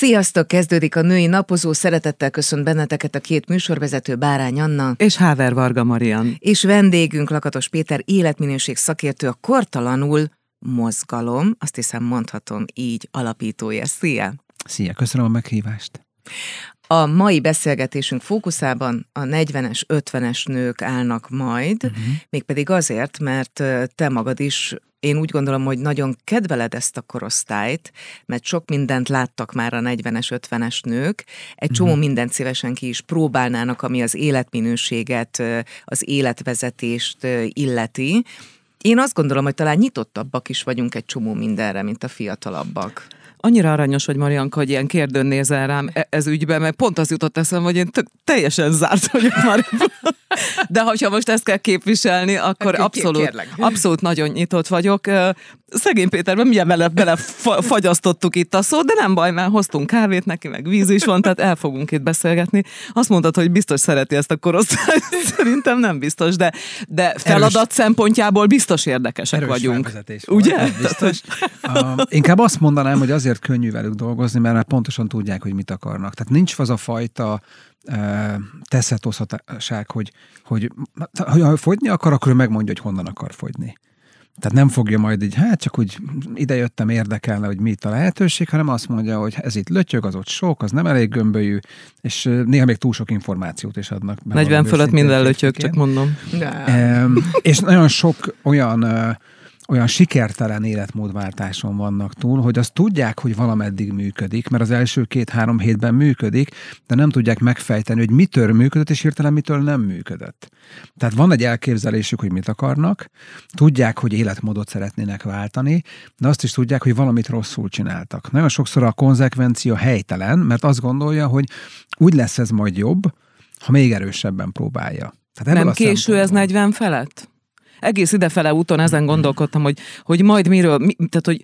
Sziasztok! Kezdődik a női napozó. Szeretettel köszönt benneteket a két műsorvezető Bárány Anna és Háver Varga Marian. És vendégünk Lakatos Péter életminőség szakértő, a Kortalanul Mozgalom, azt hiszem mondhatom így, alapítója. Szia! Szia, köszönöm a meghívást! A mai beszélgetésünk fókuszában a 40-es, 50-es nők állnak majd, uh-huh. mégpedig azért, mert te magad is én úgy gondolom, hogy nagyon kedveled ezt a korosztályt, mert sok mindent láttak már a 40-es, 50-es nők, egy csomó uh-huh. mindent szívesen ki is próbálnának, ami az életminőséget, az életvezetést illeti. Én azt gondolom, hogy talán nyitottabbak is vagyunk egy csomó mindenre, mint a fiatalabbak annyira aranyos vagy, Marianka, hogy ilyen kérdőn nézel rám e- ez ügyben, mert pont az jutott eszembe, hogy én tök, teljesen zárt vagyok már. De ha most ezt kell képviselni, akkor abszolút, abszolút nagyon nyitott vagyok. Szegény Péterben milyen bele, bele fagyasztottuk itt a szót, de nem baj, mert hoztunk kávét neki, meg víz is van, tehát el fogunk itt beszélgetni. Azt mondtad, hogy biztos szereti ezt a korosztályt, szerintem nem biztos, de, de feladat erős, szempontjából biztos érdekesek vagyunk. Ugye? Biztos. uh, inkább azt mondanám, hogy azért könnyű velük dolgozni, mert már pontosan tudják, hogy mit akarnak. Tehát nincs az a fajta teszetoszatáság, hogy, hogy ha fogyni akar, akkor ő megmondja, hogy honnan akar fogyni. Tehát nem fogja majd így, hát csak úgy idejöttem, érdekelne, hogy mi itt a lehetőség, hanem azt mondja, hogy ez itt lötyög, az ott sok, az nem elég gömbölyű, és néha még túl sok információt is adnak. 40 fölött minden lötyög, csak mondom. E, és nagyon sok olyan olyan sikertelen életmódváltáson vannak túl, hogy azt tudják, hogy valameddig működik, mert az első két-három hétben működik, de nem tudják megfejteni, hogy mitől működött, és hirtelen mitől nem működött. Tehát van egy elképzelésük, hogy mit akarnak, tudják, hogy életmódot szeretnének váltani, de azt is tudják, hogy valamit rosszul csináltak. Nagyon sokszor a konzekvencia helytelen, mert azt gondolja, hogy úgy lesz ez majd jobb, ha még erősebben próbálja. Tehát nem késő ez 40 felett? Egész idefele úton ezen gondolkodtam, hogy, hogy majd miről, mi, tehát hogy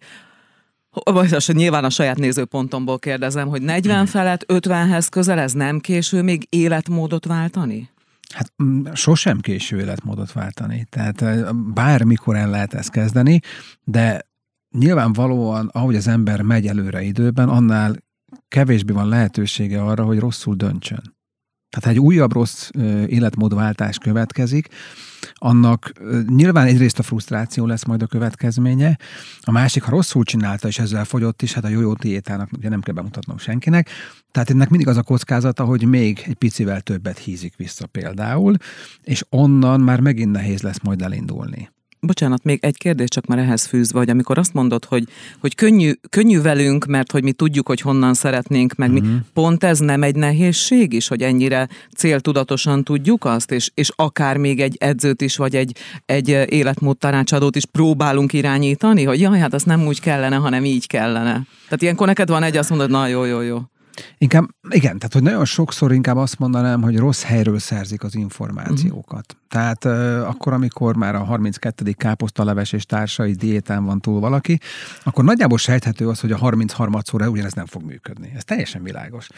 vagy nyilván a saját nézőpontomból kérdezem, hogy 40 felett 50-hez közel ez nem késő még életmódot váltani? Hát mm, sosem késő életmódot váltani. Tehát bármikor el lehet ezt kezdeni, de nyilvánvalóan, ahogy az ember megy előre időben, annál kevésbé van lehetősége arra, hogy rosszul döntsön. Tehát egy újabb rossz életmódváltás következik, annak nyilván egyrészt a frusztráció lesz majd a következménye, a másik, ha rosszul csinálta és ezzel fogyott is, hát a jó-jó diétának ugye nem kell bemutatnom senkinek, tehát ennek mindig az a kockázata, hogy még egy picivel többet hízik vissza például, és onnan már megint nehéz lesz majd elindulni. Bocsánat, még egy kérdés csak már ehhez fűz vagy, amikor azt mondod, hogy, hogy könnyű, könnyű velünk, mert hogy mi tudjuk, hogy honnan szeretnénk, meg uh-huh. mi, mhm. pont ez nem egy nehézség is, hogy ennyire céltudatosan tudjuk azt, és, és akár még egy edzőt is, vagy egy, egy életmód tanácsadót is próbálunk irányítani, hogy jaj, hát azt nem úgy kellene, hanem így kellene. Tehát ilyenkor neked van egy, azt mondod, na jó, jó, jó. Inkább, igen, tehát hogy nagyon sokszor inkább azt mondanám, hogy rossz helyről szerzik az információkat. Uh-huh. Tehát uh, akkor, amikor már a 32. káposztaleves és társai diétán van túl valaki, akkor nagyjából sejthető az, hogy a 33 szóra ugyanez nem fog működni. Ez teljesen világos.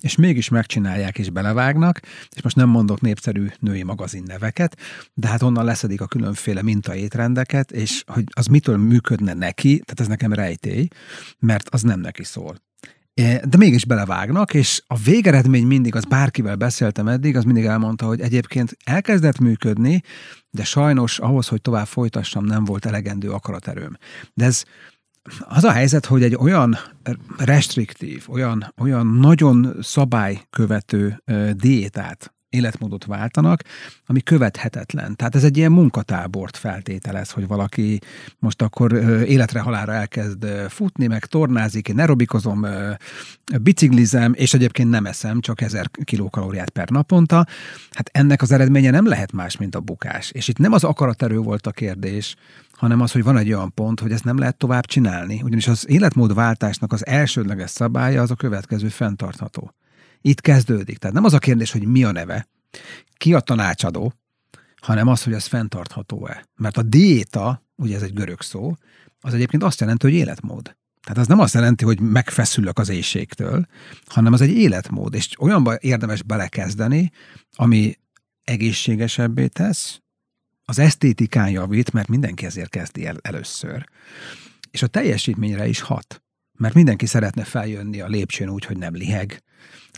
És mégis megcsinálják és belevágnak, és most nem mondok népszerű női magazin neveket, de hát onnan leszedik a különféle mintaétrendeket, és hogy az mitől működne neki, tehát ez nekem rejtély, mert az nem neki szól de mégis belevágnak, és a végeredmény mindig, az bárkivel beszéltem eddig, az mindig elmondta, hogy egyébként elkezdett működni, de sajnos ahhoz, hogy tovább folytassam, nem volt elegendő akaraterőm. De ez az a helyzet, hogy egy olyan restriktív, olyan, olyan nagyon szabálykövető diétát életmódot váltanak, ami követhetetlen. Tehát ez egy ilyen munkatábort feltételez, hogy valaki most akkor életre halára elkezd futni, meg tornázik, én aerobikozom, biciklizem, és egyébként nem eszem, csak ezer kilókalóriát per naponta. Hát ennek az eredménye nem lehet más, mint a bukás. És itt nem az akaraterő volt a kérdés, hanem az, hogy van egy olyan pont, hogy ezt nem lehet tovább csinálni. Ugyanis az életmódváltásnak az elsődleges szabálya az a következő fenntartható. Itt kezdődik. Tehát nem az a kérdés, hogy mi a neve, ki a tanácsadó, hanem az, hogy ez fenntartható-e. Mert a diéta, ugye ez egy görög szó, az egyébként azt jelenti, hogy életmód. Tehát az nem azt jelenti, hogy megfeszülök az éjségtől, hanem az egy életmód, és olyanba érdemes belekezdeni, ami egészségesebbé tesz, az esztétikán javít, mert mindenki ezért kezdi el először, és a teljesítményre is hat. Mert mindenki szeretne feljönni a lépcsőn úgy, hogy nem liheg,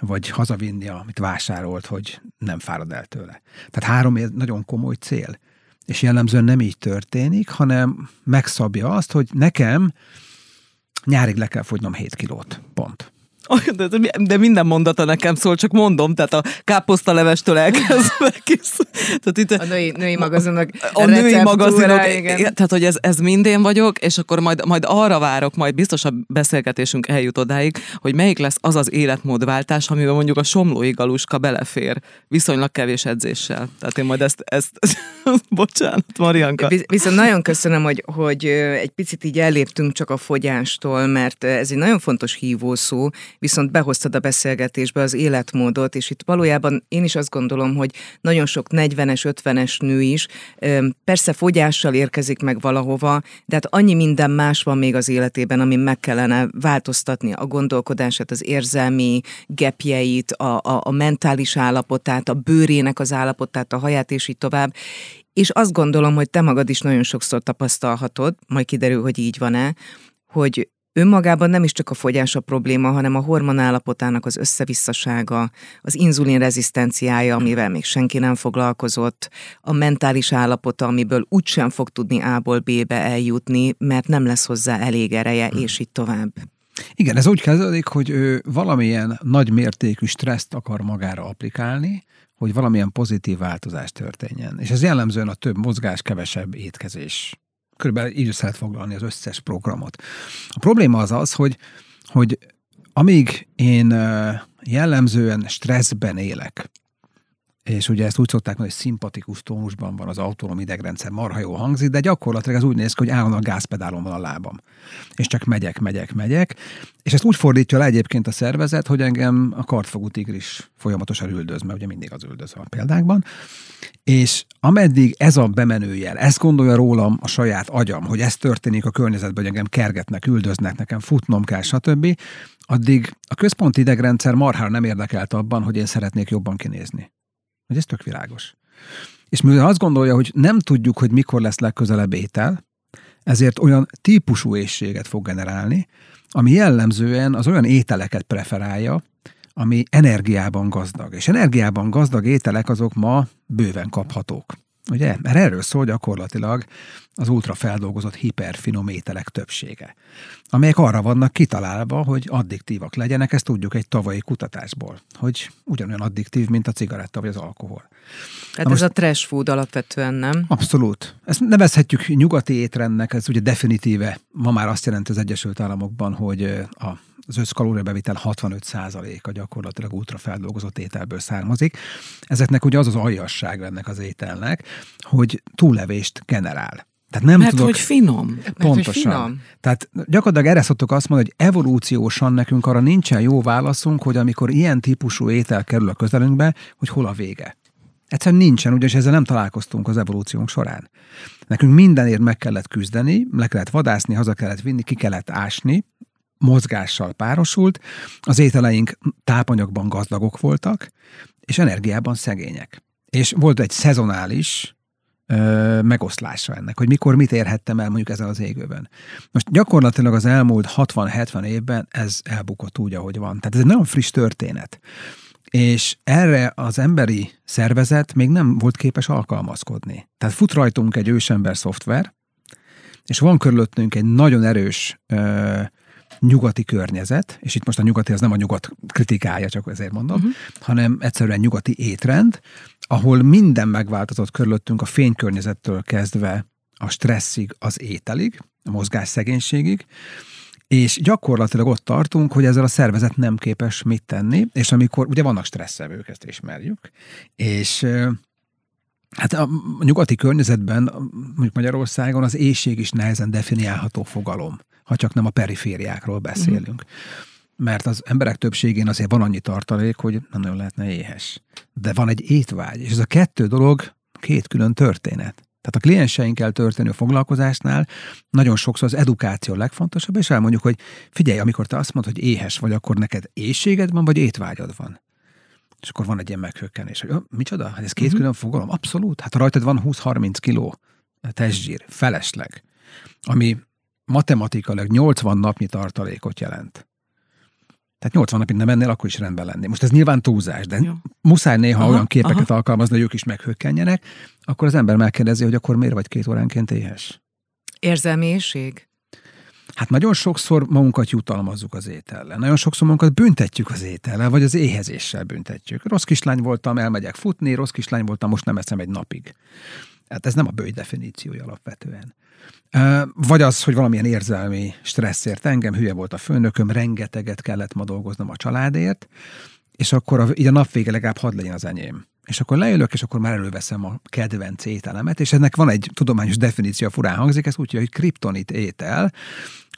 vagy hazavinni, amit vásárolt, hogy nem fárad el tőle. Tehát három nagyon komoly cél. És jellemzően nem így történik, hanem megszabja azt, hogy nekem nyárig le kell fogynom 7 kilót. Pont. De, de minden mondata nekem szól, csak mondom, tehát a káposztalevestől elkezdve kész. Tehát itt a női, női magazinok A női magazinok, igen. tehát hogy ez, ez mindén vagyok, és akkor majd, majd arra várok, majd biztos a beszélgetésünk eljut odáig, hogy melyik lesz az az életmódváltás, amiben mondjuk a somlói galuska belefér, viszonylag kevés edzéssel. Tehát én majd ezt, ezt, ezt bocsánat, Marianka. Viszont nagyon köszönöm, hogy, hogy egy picit így elléptünk csak a fogyástól, mert ez egy nagyon fontos hívószó, viszont behoztad a beszélgetésbe az életmódot, és itt valójában én is azt gondolom, hogy nagyon sok 40-es, 50-es nő is persze fogyással érkezik meg valahova, de hát annyi minden más van még az életében, ami meg kellene változtatni a gondolkodását, az érzelmi gepjeit, a, a, a mentális állapotát, a bőrének az állapotát, a haját, és így tovább. És azt gondolom, hogy te magad is nagyon sokszor tapasztalhatod, majd kiderül, hogy így van-e, hogy Önmagában nem is csak a fogyás a probléma, hanem a hormonállapotának az összevisszasága, az inzulin rezisztenciája, amivel még senki nem foglalkozott, a mentális állapota, amiből úgysem fog tudni A-ból B-be eljutni, mert nem lesz hozzá elég ereje, hmm. és így tovább. Igen, ez úgy kezdődik, hogy ő valamilyen nagy mértékű stresszt akar magára applikálni, hogy valamilyen pozitív változás történjen. És ez jellemzően a több mozgás, kevesebb étkezés körülbelül így foglalni az összes programot. A probléma az az, hogy, hogy amíg én jellemzően stresszben élek, és ugye ezt úgy szokták hogy szimpatikus tónusban van az autonóm idegrendszer, marha jó hangzik, de gyakorlatilag ez úgy néz ki, hogy állandóan a gázpedálon van a lábam. És csak megyek, megyek, megyek. És ezt úgy fordítja le egyébként a szervezet, hogy engem a kartfogú tigris folyamatosan üldöz, mert ugye mindig az üldöz a példákban. És ameddig ez a bemenőjel, ezt gondolja rólam a saját agyam, hogy ez történik a környezetben, hogy engem kergetnek, üldöznek, nekem futnom kell, stb., addig a központi idegrendszer marhára nem érdekelt abban, hogy én szeretnék jobban kinézni. Hogy ez tök világos. És mivel azt gondolja, hogy nem tudjuk, hogy mikor lesz legközelebb étel, ezért olyan típusú éjséget fog generálni, ami jellemzően az olyan ételeket preferálja, ami energiában gazdag. És energiában gazdag ételek azok ma bőven kaphatók. Ugye? Mert erről szól gyakorlatilag az ultrafeldolgozott hiperfinom ételek többsége, amelyek arra vannak kitalálva, hogy addiktívak legyenek, ezt tudjuk egy tavalyi kutatásból, hogy ugyanolyan addiktív, mint a cigaretta vagy az alkohol. Hát ez a trash food alapvetően, nem? Abszolút. Ezt nevezhetjük nyugati étrendnek, ez ugye definitíve ma már azt jelenti az Egyesült Államokban, hogy a az összkalóriabevitel 65%-a gyakorlatilag ultrafeldolgozott ételből származik. Ezeknek ugye az az aljasság ennek az ételnek, hogy túllevést generál. Tehát nem Mert tudok, hogy finom. Pontosan. Hogy finom. Tehát gyakorlatilag erre szoktuk azt mondani, hogy evolúciósan nekünk arra nincsen jó válaszunk, hogy amikor ilyen típusú étel kerül a közelünkbe, hogy hol a vége. Egyszerűen nincsen, ugyanis ezzel nem találkoztunk az evolúciónk során. Nekünk mindenért meg kellett küzdeni, le kellett vadászni, haza kellett vinni, ki kellett ásni, mozgással párosult, az ételeink tápanyagban gazdagok voltak, és energiában szegények. És volt egy szezonális ö, megoszlása ennek, hogy mikor mit érhettem el mondjuk ezen az égőben. Most gyakorlatilag az elmúlt 60-70 évben ez elbukott úgy, ahogy van. Tehát ez egy nagyon friss történet. És erre az emberi szervezet még nem volt képes alkalmazkodni. Tehát fut rajtunk egy ősember szoftver, és van körülöttünk egy nagyon erős ö, nyugati környezet, és itt most a nyugati az nem a nyugat kritikája, csak ezért mondom, uh-huh. hanem egyszerűen nyugati étrend, ahol minden megváltozott körülöttünk a fénykörnyezettől kezdve a stresszig, az ételig, a mozgásszegénységig, és gyakorlatilag ott tartunk, hogy ezzel a szervezet nem képes mit tenni, és amikor, ugye vannak stresszevők, ezt ismerjük, és Hát a nyugati környezetben, mondjuk Magyarországon az éjség is nehezen definiálható fogalom ha csak nem a perifériákról beszélünk. Uh-huh. Mert az emberek többségén azért van annyi tartalék, hogy nem nagyon lehetne éhes. De van egy étvágy, és ez a kettő dolog két külön történet. Tehát a klienseinkkel történő foglalkozásnál nagyon sokszor az edukáció legfontosabb, és elmondjuk, hogy figyelj, amikor te azt mondod, hogy éhes vagy, akkor neked éjséged van, vagy étvágyad van. És akkor van egy ilyen meghökkenés, hogy micsoda? Hát ez két uh-huh. külön fogalom? Abszolút. Hát rajtad van 20-30 kiló testzsír, felesleg, ami matematikailag 80 napnyi tartalékot jelent. Tehát 80 napig nem ennél, akkor is rendben lenni. Most ez nyilván túlzás, de Jó. muszáj néha aha, olyan képeket aha. alkalmazni, hogy ők is meghökkenjenek, akkor az ember megkérdezi, hogy akkor miért vagy két óránként éhes? Érzelmiéség? Hát nagyon sokszor magunkat jutalmazzuk az étellel. Nagyon sokszor magunkat büntetjük az étellel, vagy az éhezéssel büntetjük. Rossz kislány voltam, elmegyek futni, rossz kislány voltam, most nem eszem egy napig. Hát ez nem a bőj definíciója alapvetően. Vagy az, hogy valamilyen érzelmi stresszért engem, hülye volt a főnököm, rengeteget kellett ma dolgoznom a családért, és akkor a, így a nap vége legalább hadd legyen az enyém. És akkor leülök, és akkor már előveszem a kedvenc ételemet, és ennek van egy tudományos definíció, furán hangzik, ez úgy, hogy kriptonit étel.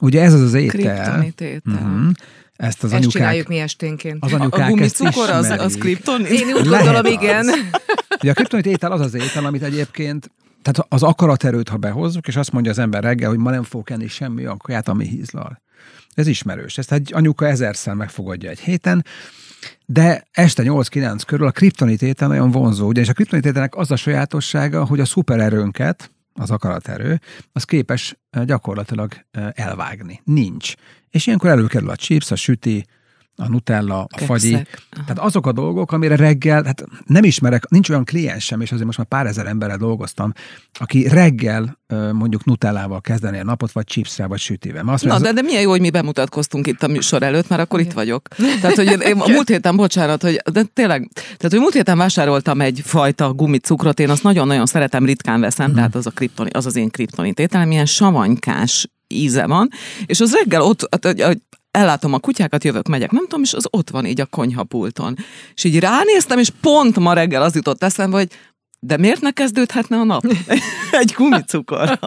Ugye ez az az étel. Kriptonit étel. Uh-huh. Ezt az Ezt anyukák... csináljuk mi esténként. Az anyukák a gumicukor az, az kriptonit? Én úgy gondolom, igen. Ugye a kriptonit étel az az étel, amit egyébként tehát az akaraterőt, ha behozzuk, és azt mondja az ember reggel, hogy ma nem fog enni semmi olyan kaját, ami hízlal. Ez ismerős. Ezt egy anyuka ezerszer megfogadja egy héten, de este 8-9 körül a kriptonit étel nagyon vonzó, ugyanis a kriptonit ételnek az a sajátossága, hogy a szupererőnket, az akaraterő, az képes gyakorlatilag elvágni. Nincs. És ilyenkor előkerül a chips, a süti, a Nutella, a Kekszek. fagyi. Aha. Tehát azok a dolgok, amire reggel, hát nem ismerek, nincs olyan kliensem, és azért most már pár ezer emberrel dolgoztam, aki reggel mondjuk Nutellával kezdeni a napot, vagy chipsre, vagy sütivel. Azt Na, de, de milyen jó, hogy mi bemutatkoztunk itt a műsor előtt, mert akkor itt vagyok. Tehát, hogy én a múlt héten, bocsánat, hogy de tényleg, tehát, hogy múlt héten vásároltam egy fajta gumicukrot, én azt nagyon-nagyon szeretem, ritkán veszem, hmm. tehát az a kriptoni, az az én kriptonit ételem, ilyen savanykás íze van, és az reggel ott, ellátom a kutyákat, jövök, megyek, nem tudom, és az ott van így a konyhapulton. És így ránéztem, és pont ma reggel az jutott eszembe, hogy de miért ne kezdődhetne a nap? egy gumicukor.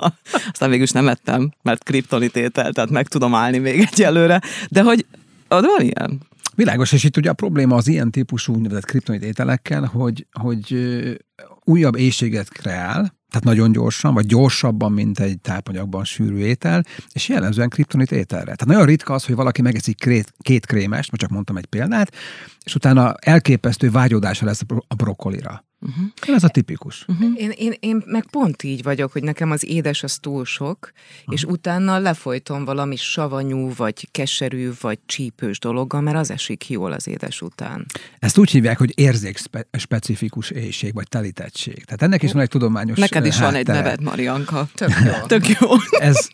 Aztán végül is nem ettem, mert kriptonit étel, tehát meg tudom állni még egyelőre. De hogy ad van ilyen? Világos, és itt ugye a probléma az ilyen típusú úgynevezett kriptonit ételekkel, hogy, hogy újabb éjséget kreál, tehát nagyon gyorsan, vagy gyorsabban, mint egy tápanyagban sűrű étel, és jellemzően kriptonit ételre. Tehát nagyon ritka az, hogy valaki megeszik két, két krémest, most csak mondtam egy példát, és utána elképesztő vágyódása lesz a brokkolira. Uh-huh. Ez a tipikus. Uh-huh. Én, én, én meg pont így vagyok, hogy nekem az édes az túl sok, uh-huh. és utána lefolytom valami savanyú, vagy keserű, vagy csípős dologgal, mert az esik jól az édes után. Ezt úgy hívják, hogy érzékspecifikus éjség, vagy telítettség. Tehát ennek is van egy tudományos Neked is háttere. van egy neved, Marianka. Tök jó. Tök jó. Ez,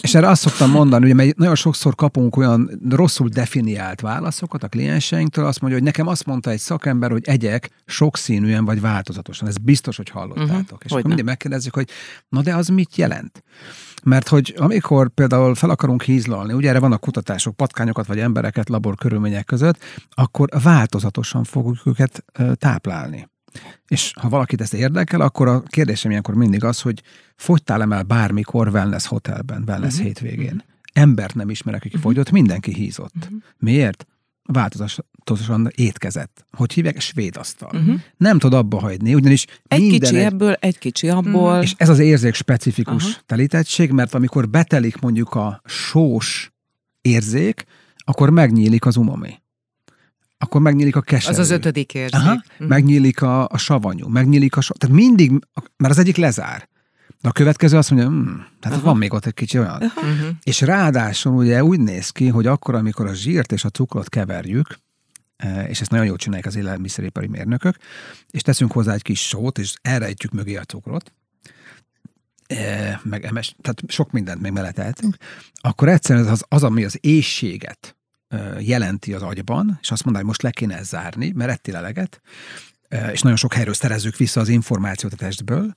és erre azt szoktam mondani, hogy mert nagyon sokszor kapunk olyan rosszul definiált válaszokat a klienseinktől, azt mondja, hogy nekem azt mondta egy szakember, hogy egyek sokszínűen vagy változatosan. Ez biztos, hogy hallottátok. Uh-huh. És hogy mindig megkérdezzük, hogy na de az mit jelent? Mert hogy amikor például fel akarunk hízlalni, ugye erre vannak kutatások, patkányokat vagy embereket labor körülmények között, akkor változatosan fogjuk őket táplálni. És ha valakit ezt érdekel, akkor a kérdésem ilyenkor mindig az, hogy fogytál emel bármikor wellness hotelben, wellness uh-huh. hétvégén? Embert nem ismerek, aki uh-huh. fogyott, mindenki hízott. Uh-huh. Miért? Változatosan étkezett. Hogy hívják? Svéd asztal. Uh-huh. Nem tud abba hagyni, ugyanis egy minden kicsi egy... ebből, egy kicsi abból. És ez az érzék specifikus uh-huh. telítettség, mert amikor betelik mondjuk a sós érzék, akkor megnyílik az umami. Akkor megnyílik a keserű. Az az ötödik érzék. Aha, uh-huh. Megnyílik a, a savanyú, megnyílik a... Tehát mindig, mert az egyik lezár. De a következő azt mondja, hm, tehát Aha. van még ott egy kicsi olyan. Uh-huh. És ráadásul ugye úgy néz ki, hogy akkor, amikor a zsírt és a cukrot keverjük, eh, és ezt nagyon jól csinálják az élelmiszeripari mérnökök, és teszünk hozzá egy kis sót, és elrejtjük mögé a cukrot, eh, meg emes, tehát sok mindent még meleteltünk, akkor egyszerűen az, az, ami az éjséget eh, jelenti az agyban, és azt mondja, hogy most le kéne zárni, mert ettél eleget, és nagyon sok helyről szerezzük vissza az információt a testből,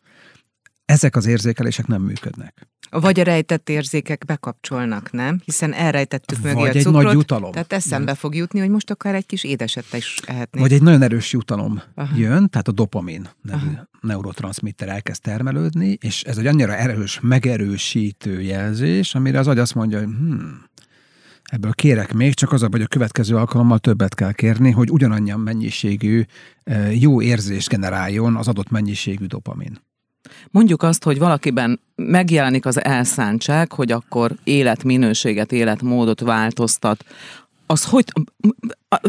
ezek az érzékelések nem működnek. Vagy a rejtett érzékek bekapcsolnak, nem? Hiszen elrejtettük mögé Vagy a cukrot. egy nagy jutalom. Tehát eszembe fog jutni, hogy most akár egy kis édeset is ehetnék. Vagy egy nagyon erős jutalom Aha. jön, tehát a dopamin nevű Aha. neurotranszmitter elkezd termelődni, és ez egy annyira erős, megerősítő jelzés, amire az agy azt mondja, hogy hmm, ebből kérek még, csak az a, hogy a következő alkalommal többet kell kérni, hogy ugyanannyian mennyiségű eh, jó érzést generáljon az adott mennyiségű dopamin. Mondjuk azt, hogy valakiben megjelenik az elszántság, hogy akkor életminőséget, életmódot változtat, az hogy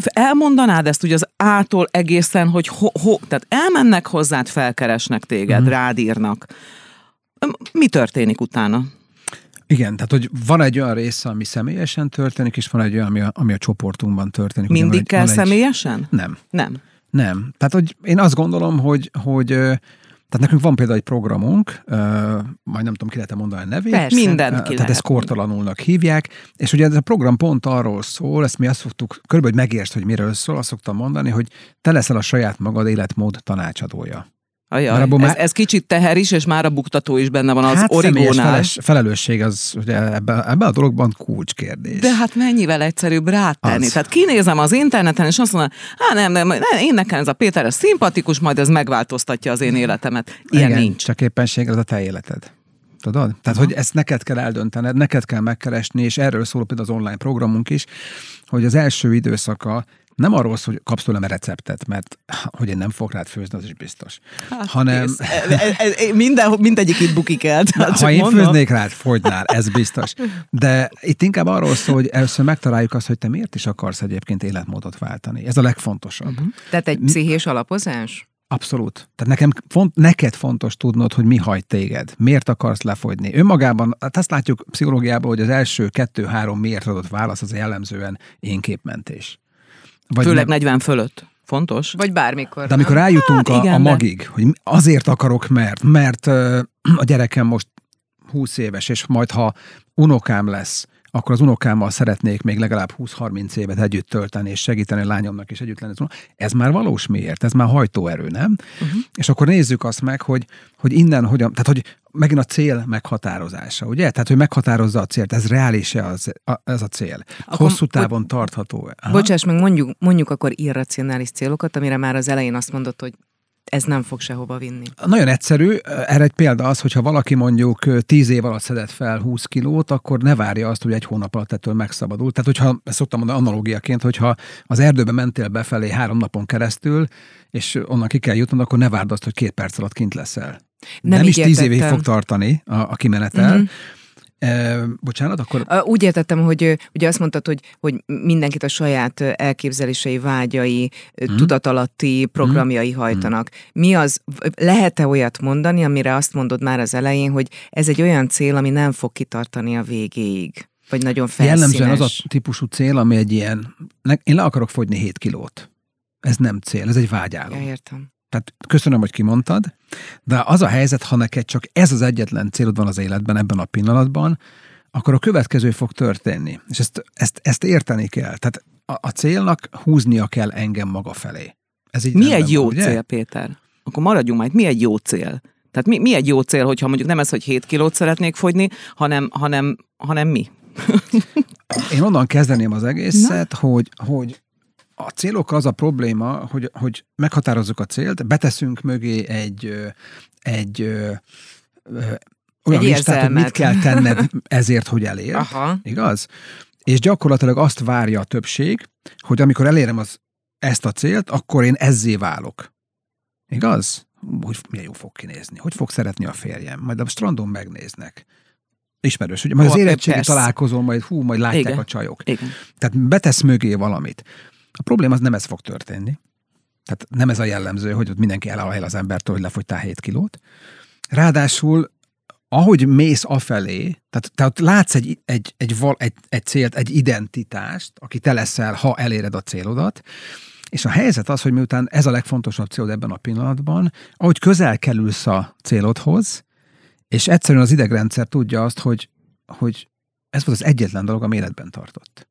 elmondanád ezt ugye az ától egészen, hogy ho, ho, tehát elmennek hozzád, felkeresnek téged, mm. rád írnak. Mi történik utána? Igen, tehát hogy van egy olyan része, ami személyesen történik, és van egy olyan, ami a, ami a csoportunkban történik. Mindig egy, kell személyesen? Egy... Nem. Nem. Nem. Tehát, hogy én azt gondolom, hogy, hogy tehát nekünk van például egy programunk, uh, majd nem tudom, ki lehet mondani a nevét. Persze. Mindent ki Tehát ezt kortalanulnak hívják, és ugye ez a program pont arról szól, ezt mi azt szoktuk, körülbelül hogy megértsd, hogy miről szól, azt szoktam mondani, hogy te leszel a saját magad életmód tanácsadója. Ajaj, ez, már... ez kicsit teher is, és már a buktató is benne van az hát origónál. Feles, felelősség az ugye ebben, ebbe a dologban kulcskérdés. De hát mennyivel egyszerűbb rátenni. Az. Tehát kinézem az interneten, és azt mondom, hát nem, nem, nem, én nekem ez a Péter, ez szimpatikus, majd ez megváltoztatja az én életemet. Ilyen Igen, nincs. Csak éppenséggel ez a te életed. Tudod? Tehát, Aha. hogy ezt neked kell eldöntened, neked kell megkeresni, és erről szól például az online programunk is, hogy az első időszaka nem arról szól, hogy kapsz tőlem receptet, mert hogy én nem fogok rád főzni, az is biztos. Hát, hanem... E, e, e, minden, mindegyik itt bukik el. Na, ha én mondom. főznék rád, fogynál, ez biztos. De itt inkább arról szól, hogy először megtaláljuk azt, hogy te miért is akarsz egyébként életmódot váltani. Ez a legfontosabb. Uh-huh. Tehát egy pszichés alapozás? Abszolút. Tehát nekem font, neked fontos tudnod, hogy mi hagy téged, miért akarsz lefogyni. Önmagában, hát azt látjuk pszichológiában, hogy az első kettő-három miért adott válasz az jellemzően én képmentés. Vagy Főleg nem. 40 fölött. Fontos. Vagy bármikor. De amikor eljutunk hát, a, igen, a magig, de... hogy azért akarok, mert, mert a gyerekem most 20 éves, és majd ha unokám lesz, akkor az unokámmal szeretnék még legalább 20-30 évet együtt tölteni, és segíteni a lányomnak is együtt lenni. Ez már valós miért? Ez már hajtóerő, nem? Uh-huh. És akkor nézzük azt meg, hogy, hogy innen hogyan, tehát hogy megint a cél meghatározása, ugye? Tehát, hogy meghatározza a célt, ez reális-e az, a, ez a cél? Akkor, Hosszú távon bo- tartható-e? Bocsáss meg, mondjuk, mondjuk akkor irracionális célokat, amire már az elején azt mondott, hogy ez nem fog sehova vinni. Nagyon egyszerű. Erre egy példa az, hogyha valaki mondjuk 10 év alatt szedett fel 20 kilót, akkor ne várja azt, hogy egy hónap alatt ettől megszabadul. Tehát, hogyha, ezt szoktam mondani analógiaként, hogyha az erdőbe mentél befelé három napon keresztül, és onnan ki kell jutnod, akkor ne várd azt, hogy két perc alatt kint leszel. Nem, nem is tíz évig fog tartani a, a kimenetel. Uh-huh. E, bocsánat, akkor... Úgy értettem, hogy ugye azt mondtad, hogy, hogy mindenkit a saját elképzelései, vágyai, hmm. tudatalatti programjai hmm. hajtanak. Mi az, lehet-e olyat mondani, amire azt mondod már az elején, hogy ez egy olyan cél, ami nem fog kitartani a végéig? Vagy nagyon felszínes? Jellemzően az a típusú cél, ami egy ilyen, én le akarok fogyni 7 kilót. Ez nem cél, ez egy vágyálom. Ja, értem. Tehát köszönöm, hogy kimondtad, de az a helyzet, ha neked csak ez az egyetlen célod van az életben ebben a pillanatban, akkor a következő fog történni. És ezt, ezt, ezt érteni kell. Tehát a, a célnak húznia kell engem maga felé. Ez így mi egy jó van, cél, Péter? Akkor maradjunk majd. Mi egy jó cél? Tehát mi, mi egy jó cél, hogyha mondjuk nem ez, hogy 7 kilót szeretnék fogyni, hanem, hanem, hanem mi? Én onnan kezdeném az egészet, Na? hogy, hogy a célok az a probléma, hogy, hogy meghatározzuk a célt, beteszünk mögé egy, egy olyan egy listát, hogy mit kell tenned ezért, hogy elér. Aha. Igaz? És gyakorlatilag azt várja a többség, hogy amikor elérem az, ezt a célt, akkor én ezzé válok. Igaz? Hogy milyen jó fog kinézni, hogy fog szeretni a férjem, majd a strandon megnéznek. Ismerős, ugye? Majd az érettségi találkozón, majd hú, majd látják Igen. a csajok. Igen. Tehát betesz mögé valamit. A probléma az nem ez fog történni. Tehát nem ez a jellemző, hogy ott mindenki elahel az embertől, hogy lefogytál 7 kilót. Ráadásul, ahogy mész afelé, tehát, tehát látsz egy, egy, egy, egy, egy célt, egy identitást, aki te leszel, ha eléred a célodat, és a helyzet az, hogy miután ez a legfontosabb célod ebben a pillanatban, ahogy közel kerülsz a célodhoz, és egyszerűen az idegrendszer tudja azt, hogy, hogy ez volt az egyetlen dolog, ami életben tartott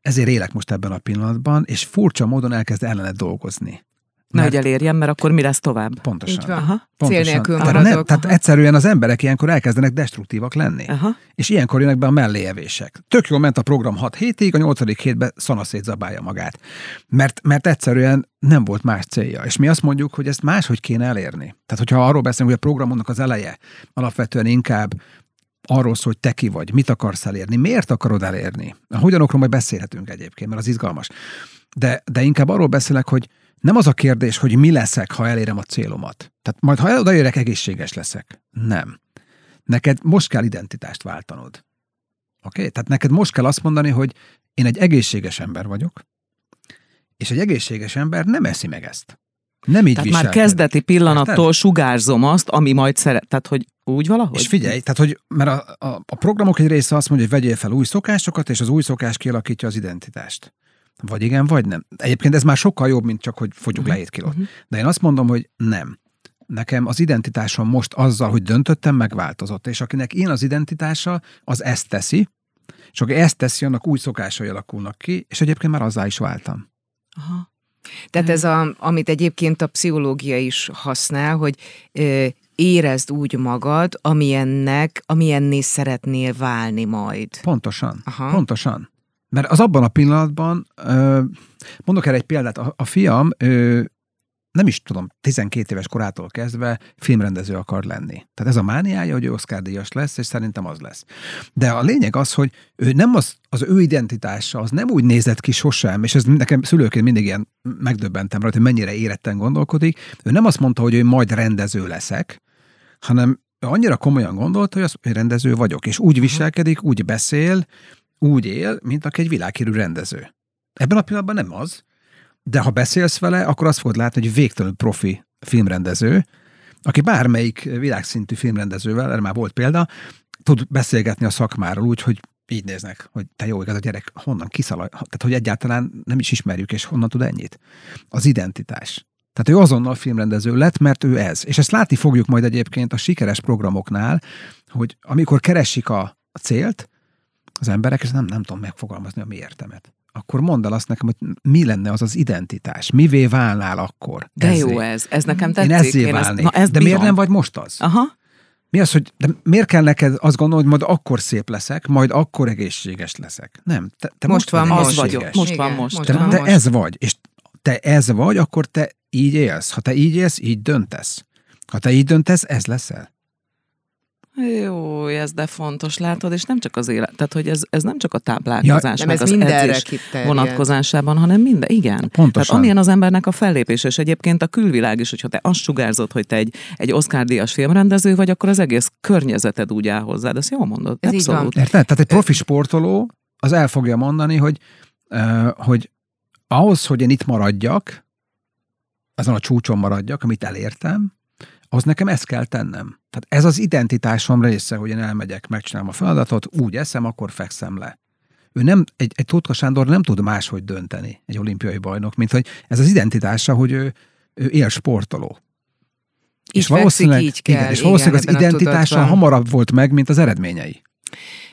ezért élek most ebben a pillanatban, és furcsa módon elkezd ellenet dolgozni. Nehogy elérjem, mert akkor mi lesz tovább? Pontosan. Így van. Aha. Pontosan. Cél nélkül tehát, ne, tehát egyszerűen az emberek ilyenkor elkezdenek destruktívak lenni. Aha. És ilyenkor jönnek be a melléjevések. Tök jól ment a program 6 hétig, a 8. hétben szanaszét zabálja magát. Mert, mert egyszerűen nem volt más célja. És mi azt mondjuk, hogy ezt máshogy kéne elérni. Tehát, hogyha arról beszélünk, hogy a programonak az eleje alapvetően inkább arról szól, hogy te ki vagy, mit akarsz elérni, miért akarod elérni. A hogyanokról majd beszélhetünk egyébként, mert az izgalmas. De, de inkább arról beszélek, hogy nem az a kérdés, hogy mi leszek, ha elérem a célomat. Tehát majd, ha odaérek, egészséges leszek. Nem. Neked most kell identitást váltanod. Oké? Okay? Tehát neked most kell azt mondani, hogy én egy egészséges ember vagyok, és egy egészséges ember nem eszi meg ezt. Nem így Tehát már kezdeti pillanattól Érted? sugárzom azt, ami majd szeret. Tehát, hogy úgy valahogy? És figyelj, tehát, hogy, mert a, a, a programok egy része azt mondja, hogy vegyél fel új szokásokat, és az új szokás kialakítja az identitást. Vagy igen, vagy nem. Egyébként ez már sokkal jobb, mint csak, hogy fogyjuk uh-huh. le 7 kilót. Uh-huh. De én azt mondom, hogy nem. Nekem az identitásom most azzal, hogy döntöttem, megváltozott. És akinek én az identitása, az ezt teszi, és aki ezt teszi, annak új szokásai alakulnak ki, és egyébként már azzá is váltam. Aha. Tehát ez, a, amit egyébként a pszichológia is használ, hogy érezd úgy magad, amilyennek, amilyenné szeretnél válni majd. Pontosan, Aha. pontosan. Mert az abban a pillanatban, mondok erre egy példát, a, a fiam nem is tudom, 12 éves korától kezdve filmrendező akar lenni. Tehát ez a mániája, hogy ő Oscar díjas lesz, és szerintem az lesz. De a lényeg az, hogy ő nem az, az ő identitása, az nem úgy nézett ki sosem, és ez nekem szülőként mindig ilyen megdöbbentem rajta, hogy mennyire éretten gondolkodik. Ő nem azt mondta, hogy ő majd rendező leszek, hanem ő annyira komolyan gondolta, hogy, az, hogy rendező vagyok, és úgy viselkedik, úgy beszél, úgy él, mint aki egy világhírű rendező. Ebben a pillanatban nem az, de ha beszélsz vele, akkor azt fogod látni, hogy végtelenül profi filmrendező, aki bármelyik világszintű filmrendezővel, erre már volt példa, tud beszélgetni a szakmáról úgy, hogy így néznek, hogy te jó, igaz, a gyerek honnan kiszalaj, tehát hogy egyáltalán nem is ismerjük, és honnan tud ennyit. Az identitás. Tehát ő azonnal filmrendező lett, mert ő ez. És ezt látni fogjuk majd egyébként a sikeres programoknál, hogy amikor keresik a, a célt, az emberek, és nem, nem tudom megfogalmazni a mi értemet akkor mondd el azt nekem, hogy mi lenne az az identitás, mivé válnál akkor. De ezzé. jó ez, ez nekem tetszik. Én ezzé Én ezt, na, ez De miért nem vagy most az? Aha. Mi az, hogy de miért kell neked azt gondolni, hogy majd akkor szép leszek, majd akkor egészséges leszek? Nem, te, te most, most van, most vagyok. Most van, most. most te, van, te most. ez vagy, és te ez vagy, akkor te így élsz. Ha te így élsz, így döntesz. Ha te így döntesz, ez leszel. Jó, ez de fontos, látod, és nem csak az élet, tehát hogy ez, ez nem csak a táplálkozás, ja, meg az edzés vonatkozásában, hanem minden, igen. Pontosan. Tehát amilyen az embernek a fellépés, és egyébként a külvilág is, hogyha te azt sugárzod, hogy te egy, egy Oscar-díjas filmrendező vagy, akkor az egész környezeted úgy áll hozzád, ezt jól mondod. Ez Abszolút. Érted? Tehát egy profi sportoló az el fogja mondani, hogy, uh, hogy ahhoz, hogy én itt maradjak, azon a csúcson maradjak, amit elértem, az nekem ezt kell tennem. Tehát ez az identitásom része, hogy én elmegyek, megcsinálom a feladatot, úgy eszem, akkor fekszem le. Ő nem, egy, egy Tótka Sándor nem tud máshogy dönteni, egy olimpiai bajnok, mint hogy ez az identitása, hogy ő, ő él sportoló. Így és valószínűleg, így kell, igen, és valószínűleg igen, az identitása hamarabb volt meg, mint az eredményei.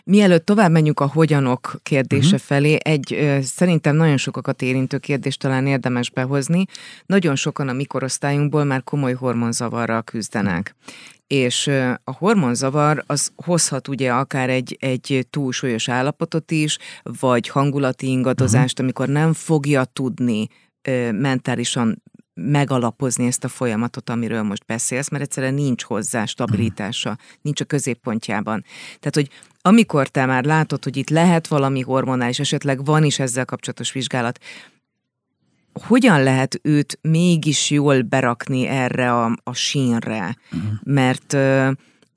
Mielőtt tovább menjünk a hogyanok kérdése uh-huh. felé, egy szerintem nagyon sokakat érintő kérdést talán érdemes behozni. Nagyon sokan a mikorosztályunkból már komoly hormonzavarral küzdenek. És a hormonzavar az hozhat ugye akár egy, egy túlsúlyos állapotot is, vagy hangulati ingadozást, uh-huh. amikor nem fogja tudni ö, mentálisan megalapozni ezt a folyamatot, amiről most beszélsz, mert egyszerűen nincs hozzá stabilitása, nincs a középpontjában. Tehát, hogy amikor te már látod, hogy itt lehet valami hormonális, esetleg van is ezzel kapcsolatos vizsgálat, hogyan lehet őt mégis jól berakni erre a, a sínre? Uh-huh. Mert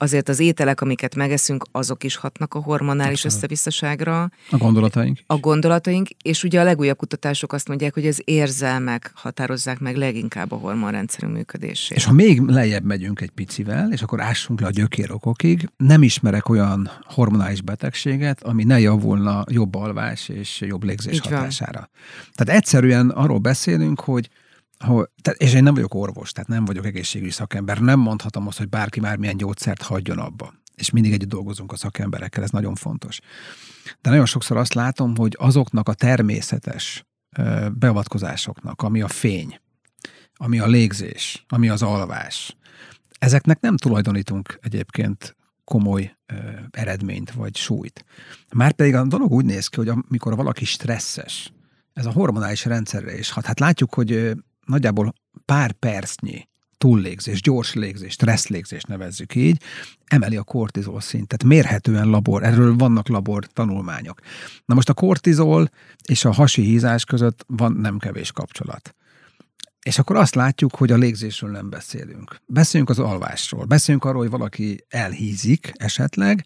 azért az ételek, amiket megeszünk, azok is hatnak a hormonális összevisszaságra. A gondolataink. A gondolataink, és ugye a legújabb kutatások azt mondják, hogy az érzelmek határozzák meg leginkább a hormonrendszerünk működését. És ha még lejjebb megyünk egy picivel, és akkor ássunk le a gyökérokokig, nem ismerek olyan hormonális betegséget, ami ne javulna jobb alvás és jobb légzés Így hatására. Van. Tehát egyszerűen arról beszélünk, hogy hogy, és én nem vagyok orvos, tehát nem vagyok egészségügyi szakember, nem mondhatom azt, hogy bárki már milyen gyógyszert hagyjon abba. És mindig együtt dolgozunk a szakemberekkel, ez nagyon fontos. De nagyon sokszor azt látom, hogy azoknak a természetes beavatkozásoknak, ami a fény, ami a légzés, ami az alvás, ezeknek nem tulajdonítunk egyébként komoly eredményt vagy súlyt. Márpedig a dolog úgy néz ki, hogy amikor valaki stresszes, ez a hormonális rendszerre is hat. Hát látjuk, hogy nagyjából pár percnyi túllégzés, gyors légzés, stresszlégzés nevezzük így, emeli a kortizol szintet. Mérhetően labor, erről vannak labor tanulmányok. Na most a kortizol és a hasi hízás között van nem kevés kapcsolat. És akkor azt látjuk, hogy a légzésről nem beszélünk. Beszéljünk az alvásról. Beszéljünk arról, hogy valaki elhízik esetleg,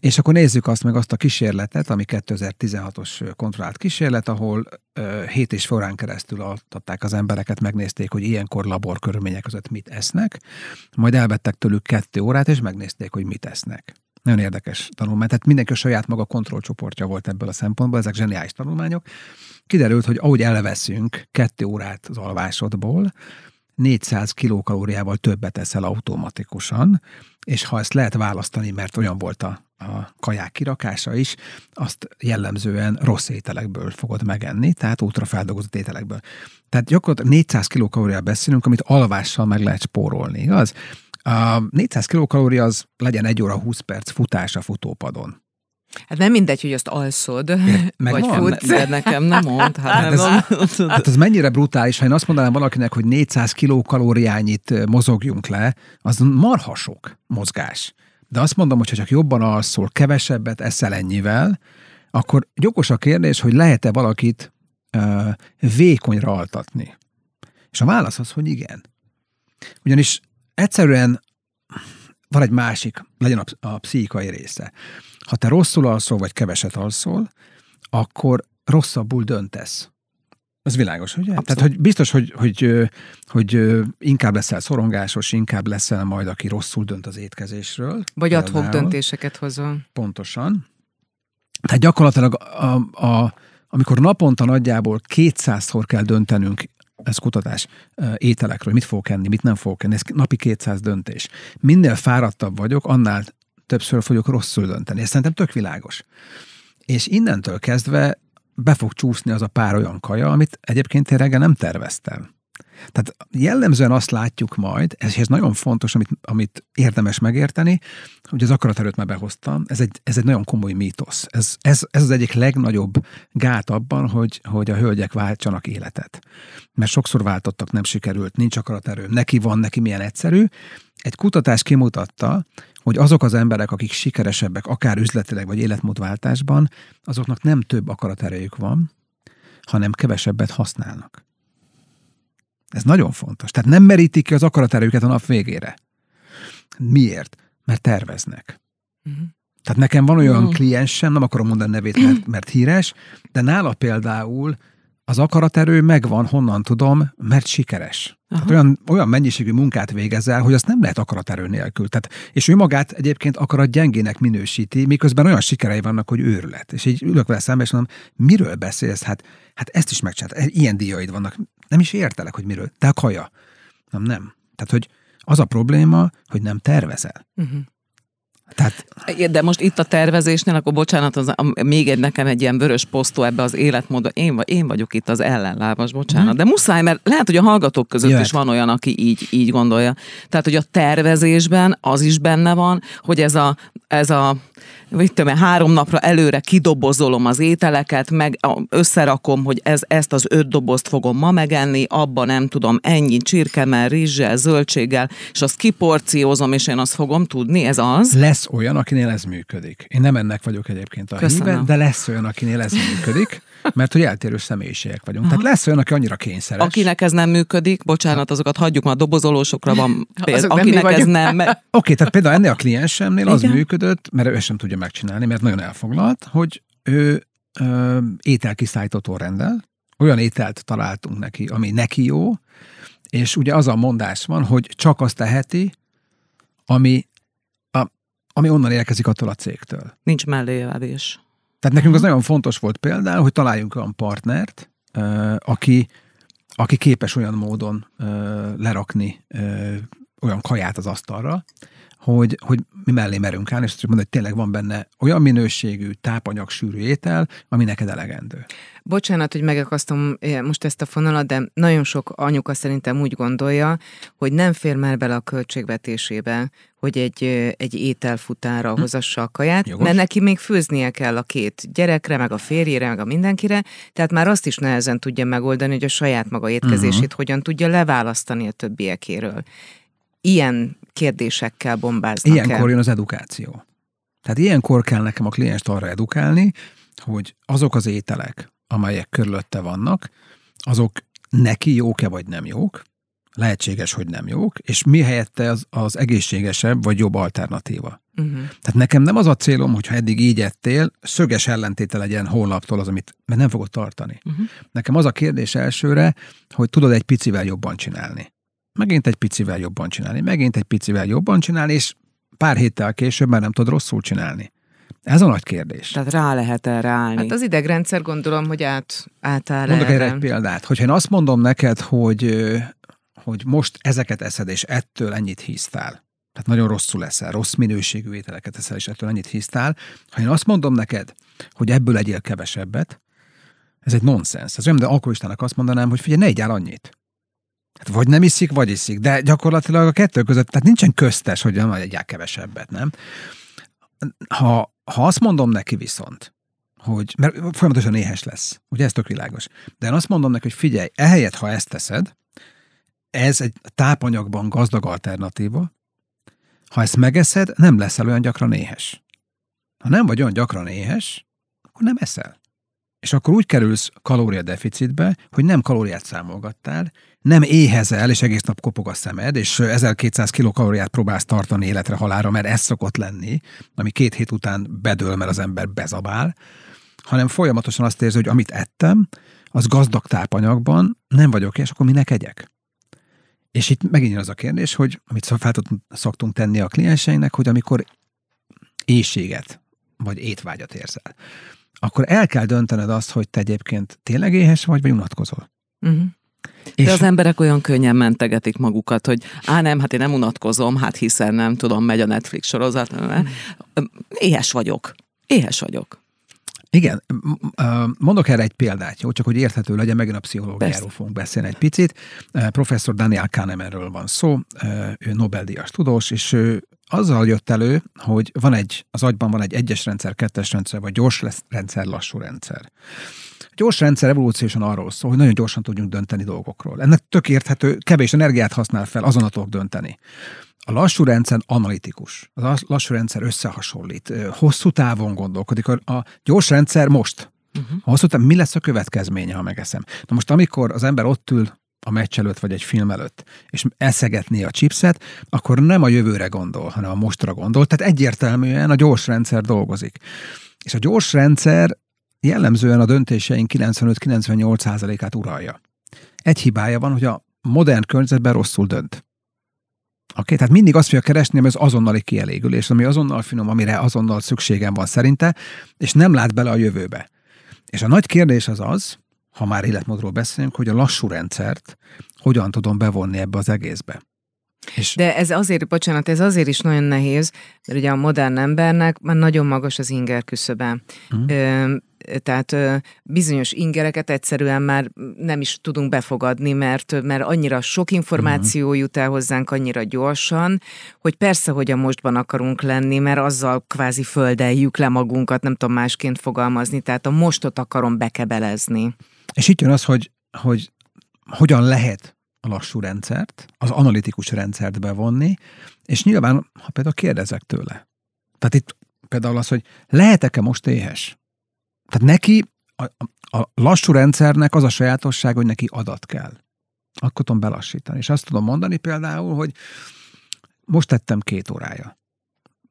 És akkor nézzük azt meg azt a kísérletet, ami 2016-os kontrollált kísérlet, ahol uh, 7 és forrán keresztül altatták az embereket, megnézték, hogy ilyenkor labor körülmények között mit esznek, majd elvettek tőlük kettő órát, és megnézték, hogy mit esznek. Nagyon érdekes tanulmány. Tehát mindenki a saját maga kontrollcsoportja volt ebből a szempontból, ezek zseniális tanulmányok. Kiderült, hogy ahogy elveszünk kettő órát az alvásodból, 400 kilokalóriával többet eszel automatikusan, és ha ezt lehet választani, mert olyan volt a, a kaják kirakása is, azt jellemzően rossz ételekből fogod megenni, tehát ultrafeldolgozott ételekből. Tehát gyakorlatilag 400 kilokalóriával beszélünk, amit alvással meg lehet spórolni, igaz? A 400 kilokalória az legyen 1 óra 20 perc futás a futópadon. Hát nem mindegy, hogy azt alszod, meg vagy van, futsz. De nekem nem mond. Hát, hát, ez, hát ez mennyire brutális, ha én azt mondanám valakinek, hogy 400 kilokalóriányit mozogjunk le, az marha sok mozgás. De azt mondom, hogy ha csak jobban alszol, kevesebbet eszel ennyivel, akkor gyokos a kérdés, hogy lehet-e valakit uh, vékonyra altatni. És a válasz az, hogy igen. Ugyanis egyszerűen van egy másik, legyen a, a pszichikai része. Ha te rosszul alszol, vagy keveset alszol, akkor rosszabbul döntesz. Ez világos, ugye? Abszolút. Tehát, hogy biztos, hogy, hogy, hogy inkább leszel szorongásos, inkább leszel majd, aki rosszul dönt az étkezésről. Vagy adhok döntéseket hozol. Pontosan. Tehát gyakorlatilag a, a, amikor naponta nagyjából 200-szor kell döntenünk ez kutatás, ételekről, mit fogok enni, mit nem fogok enni, ez napi 200 döntés. Minél fáradtabb vagyok, annál többször fogok rosszul dönteni. Ez szerintem tök világos. És innentől kezdve be fog csúszni az a pár olyan kaja, amit egyébként én reggel nem terveztem. Tehát jellemzően azt látjuk majd, és ez nagyon fontos, amit, amit érdemes megérteni, hogy az akaraterőt már behoztam, ez egy, ez egy nagyon komoly mítosz. Ez, ez, ez az egyik legnagyobb gát abban, hogy, hogy a hölgyek váltsanak életet. Mert sokszor váltottak, nem sikerült, nincs akaraterő, neki van, neki milyen egyszerű. Egy kutatás kimutatta, hogy azok az emberek, akik sikeresebbek, akár üzletileg vagy életmódváltásban, azoknak nem több akaraterejük van, hanem kevesebbet használnak. Ez nagyon fontos. Tehát nem merítik ki az akaraterőket a nap végére. Miért? Mert terveznek. Uh-huh. Tehát nekem van olyan uh-huh. kliensem, nem akarom mondani nevét, mert, mert híres, de nála például az akaraterő megvan, honnan tudom, mert sikeres. Tehát olyan, olyan mennyiségű munkát végezel, hogy azt nem lehet akaraterő nélkül. Tehát, és ő magát egyébként akarat gyengének minősíti, miközben olyan sikerei vannak, hogy őrület. És így ülök vele szembe, és mondom, miről beszélsz? Hát, hát ezt is megcsinált. Ilyen díjaid vannak. Nem is értelek, hogy miről. Te a kaja. Nem, nem. Tehát, hogy az a probléma, hogy nem tervezel. Uh-huh. Tehát... De most itt a tervezésnél, akkor bocsánat, az, a, még egy nekem egy ilyen vörös posztó ebbe az életmódba. Én, én vagyok itt az ellenlábas, bocsánat. Hmm. De muszáj, mert lehet, hogy a hallgatók között Jöhet. is van olyan, aki így, így gondolja. Tehát, hogy a tervezésben az is benne van, hogy ez a, ez a mit tudom, három napra előre kidobozolom az ételeket, meg összerakom, hogy ez, ezt az öt dobozt fogom ma megenni, abban nem tudom, ennyi csirkemel, rizssel, zöldséggel, és azt kiporciózom, és én azt fogom tudni, ez az. Lesz olyan, akinél ez működik. Én nem ennek vagyok egyébként a híve, de lesz olyan, akinél ez működik, mert hogy eltérő személyiségek vagyunk. Aha. Tehát lesz olyan, aki annyira kényszeres. Akinek ez nem működik, bocsánat, azokat hagyjuk, már dobozolósokra van példa. Akinek nem ez nem. Oké, okay, tehát például ennél a kliensemnél az Igen? működött, mert ő sem tudja megcsinálni, mert nagyon elfoglalt, hogy ő ö, ételkiszállítótól rendel, olyan ételt találtunk neki, ami neki jó, és ugye az a mondás van, hogy csak azt teheti, ami, a, ami onnan érkezik attól a cégtől. Nincs melléjevés. Tehát nekünk az nagyon fontos volt például, hogy találjunk olyan partnert, aki, aki képes olyan módon lerakni olyan kaját az asztalra, hogy, hogy mi mellé merünk állni, és azt mondani, hogy tényleg van benne olyan minőségű, tápanyagsűrű étel, ami neked elegendő. Bocsánat, hogy megakasztom eh, most ezt a fonalat, de nagyon sok anyuka szerintem úgy gondolja, hogy nem fér már bele a költségvetésébe, hogy egy, eh, egy ételfutára hm. hozassa a kaját, Jogos. mert neki még főznie kell a két gyerekre, meg a férjére, meg a mindenkire, tehát már azt is nehezen tudja megoldani, hogy a saját maga étkezését uh-huh. hogyan tudja leválasztani a többiekéről ilyen kérdésekkel bombáznak Ilyenkor el. jön az edukáció. Tehát ilyenkor kell nekem a klienst arra edukálni, hogy azok az ételek, amelyek körülötte vannak, azok neki jók-e vagy nem jók, lehetséges, hogy nem jók, és mi helyette az, az egészségesebb vagy jobb alternatíva. Uh-huh. Tehát nekem nem az a célom, hogyha eddig így ettél, szöges ellentéte legyen holnaptól az, amit, mert nem fogod tartani. Uh-huh. Nekem az a kérdés elsőre, hogy tudod egy picivel jobban csinálni. Megint egy picivel jobban csinálni, megint egy picivel jobban csinálni, és pár héttel később már nem tudod rosszul csinálni. Ez a nagy kérdés. Tehát rá lehet erre állni. Hát az idegrendszer gondolom, hogy át, átáll Mondok erre egy példát. Hogyha én azt mondom neked, hogy, hogy most ezeket eszed, és ettől ennyit híztál, tehát nagyon rosszul leszel, rossz minőségű ételeket eszel, és ettől ennyit híztál. Ha én azt mondom neked, hogy ebből egyél kevesebbet, ez egy nonsens. Ez olyan, de alkoholistának azt mondanám, hogy figyelj, ne egyál annyit. Hát vagy nem iszik, vagy iszik, de gyakorlatilag a kettő között, tehát nincsen köztes, hogy nem egyál kevesebbet, nem? Ha, ha azt mondom neki viszont, hogy, mert folyamatosan éhes lesz, ugye ez tök világos, de én azt mondom neki, hogy figyelj, ehelyett, ha ezt teszed, ez egy tápanyagban gazdag alternatíva, ha ezt megeszed, nem leszel olyan gyakran éhes. Ha nem vagy olyan gyakran éhes, akkor nem eszel. És akkor úgy kerülsz kalóriadeficitbe, hogy nem kalóriát számolgattál, nem éhezel, és egész nap kopog a szemed, és 1200 kilokalóriát próbálsz tartani életre halára, mert ez szokott lenni, ami két hét után bedől, mert az ember bezabál, hanem folyamatosan azt érzi, hogy amit ettem, az gazdag tápanyagban, nem vagyok, és akkor minek egyek? És itt megint az a kérdés, hogy amit fel szoktunk tenni a klienseinek, hogy amikor éjséget vagy étvágyat érzel, akkor el kell döntened azt, hogy te egyébként tényleg éhes vagy, vagy unatkozol. Uh-huh. És... De az emberek olyan könnyen mentegetik magukat, hogy á nem, hát én nem unatkozom, hát hiszen nem tudom, megy a Netflix sorozat. Éhes vagyok. Éhes vagyok. Igen, mondok erre egy példát, jó? csak hogy érthető legyen, megint a pszichológiáról Persze. fogunk beszélni egy picit. Professzor Daniel Kahnemanről van szó, ő Nobel-díjas tudós, és ő azzal jött elő, hogy van egy, az agyban van egy egyes rendszer, kettes rendszer, vagy gyors rendszer, lassú rendszer. A gyors rendszer evolúciósan arról szól, hogy nagyon gyorsan tudjunk dönteni dolgokról. Ennek tök érthető, kevés energiát használ fel, azon tudok dönteni. A lassú rendszer analitikus. A lassú rendszer összehasonlít. Hosszú távon gondolkodik. A gyors rendszer most. Uh-huh. A hosszú távon mi lesz a következménye, ha megeszem? Na most, amikor az ember ott ül a meccs előtt, vagy egy film előtt, és eszegetné a chipset, akkor nem a jövőre gondol, hanem a mostra gondol. Tehát egyértelműen a gyors rendszer dolgozik. És a gyors rendszer jellemzően a döntéseink 95-98%-át uralja. Egy hibája van, hogy a modern környezetben rosszul dönt. Oké, okay? tehát mindig azt fogja keresni, ami az azonnali kielégülés, ami azonnal finom, amire azonnal szükségem van szerinte, és nem lát bele a jövőbe. És a nagy kérdés az az, ha már életmódról beszélünk, hogy a lassú rendszert hogyan tudom bevonni ebbe az egészbe. És... De ez azért, bocsánat, ez azért is nagyon nehéz, mert ugye a modern embernek már nagyon magas az inger küszöbe. Uh-huh tehát bizonyos ingereket egyszerűen már nem is tudunk befogadni, mert, mert annyira sok információ uh-huh. jut el hozzánk annyira gyorsan, hogy persze, hogy a mostban akarunk lenni, mert azzal kvázi földeljük le magunkat, nem tudom másként fogalmazni, tehát a mostot akarom bekebelezni. És itt jön az, hogy, hogy hogyan lehet a lassú rendszert, az analitikus rendszert bevonni, és nyilván, ha például kérdezek tőle. Tehát itt például az, hogy lehetek-e most éhes? Tehát neki a, a lassú rendszernek az a sajátosság, hogy neki adat kell. Akkor tudom belassítani. És azt tudom mondani például, hogy most tettem két órája.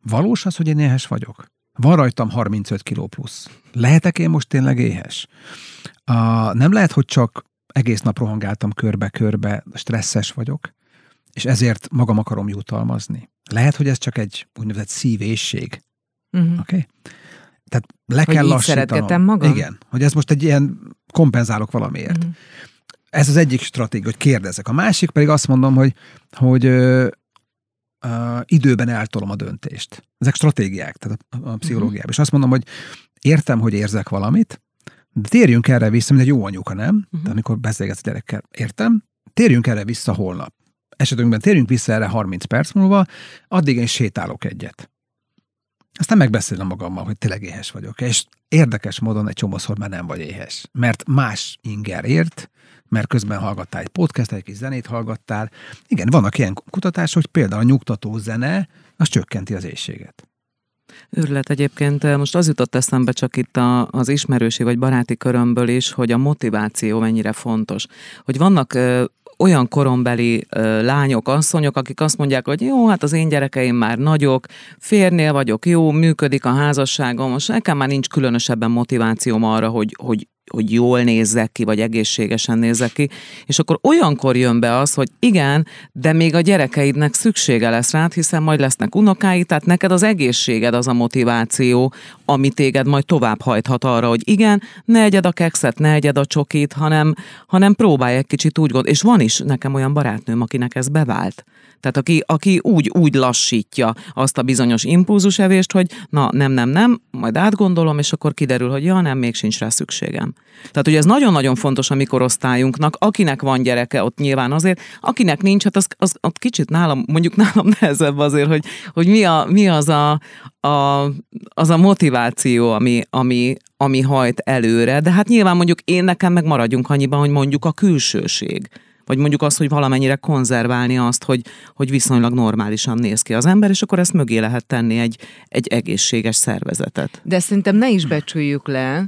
Valós az, hogy én éhes vagyok? Van rajtam 35 kiló plusz. Lehetek én most tényleg éhes? A, nem lehet, hogy csak egész nap rohangáltam körbe-körbe, stresszes vagyok, és ezért magam akarom jutalmazni. Lehet, hogy ez csak egy úgynevezett szívészség. Uh-huh. Oké? Okay? Tehát le hogy kell lassítanom. magam? Igen, hogy ez most egy ilyen kompenzálok valamiért. Uh-huh. Ez az egyik stratégia, hogy kérdezek. A másik pedig azt mondom, hogy, hogy ö, ö, időben eltolom a döntést. Ezek stratégiák, tehát a, a pszichológiában. Uh-huh. És azt mondom, hogy értem, hogy érzek valamit, de térjünk erre vissza, mint egy jó anyuka, nem? Uh-huh. Tehát amikor beszélgetsz a gyerekkel, értem, térjünk erre vissza holnap. Esetünkben térjünk vissza erre 30 perc múlva, addig én sétálok egyet. Aztán megbeszélem magammal, hogy tényleg éhes vagyok. És érdekes módon egy csomószor már nem vagy éhes. Mert más inger ért, mert közben hallgattál egy podcast, egy kis zenét hallgattál. Igen, vannak ilyen kutatások, hogy például a nyugtató zene, az csökkenti az éjséget. Őrület egyébként, most az jutott eszembe csak itt a, az ismerősi vagy baráti körömből is, hogy a motiváció mennyire fontos. Hogy vannak olyan korombeli ö, lányok, asszonyok, akik azt mondják, hogy jó, hát az én gyerekeim már nagyok, férnél vagyok, jó, működik a házasságom, most nekem már nincs különösebben motivációm arra, hogy, hogy hogy jól nézzek ki, vagy egészségesen nézzek ki, és akkor olyankor jön be az, hogy igen, de még a gyerekeidnek szüksége lesz rád, hiszen majd lesznek unokáid, tehát neked az egészséged az a motiváció, ami téged majd tovább hajthat arra, hogy igen, ne egyed a kekszet, ne egyed a csokit, hanem, hanem próbálj egy kicsit úgy gond. És van is nekem olyan barátnőm, akinek ez bevált. Tehát aki, aki úgy, úgy lassítja azt a bizonyos impulzusevést, hogy na nem, nem, nem, majd átgondolom, és akkor kiderül, hogy ja, nem, még sincs rá szükségem. Tehát ugye ez nagyon-nagyon fontos a mi akinek van gyereke, ott nyilván azért, akinek nincs, hát az, az ott kicsit nálam, mondjuk nálam nehezebb azért, hogy, hogy mi, a, mi az, a, a, az a motiváció, ami, ami, ami hajt előre, de hát nyilván mondjuk én nekem meg maradjunk annyiban, hogy mondjuk a külsőség vagy mondjuk azt, hogy valamennyire konzerválni azt, hogy, hogy viszonylag normálisan néz ki az ember, és akkor ezt mögé lehet tenni egy, egy egészséges szervezetet. De szerintem ne is becsüljük le,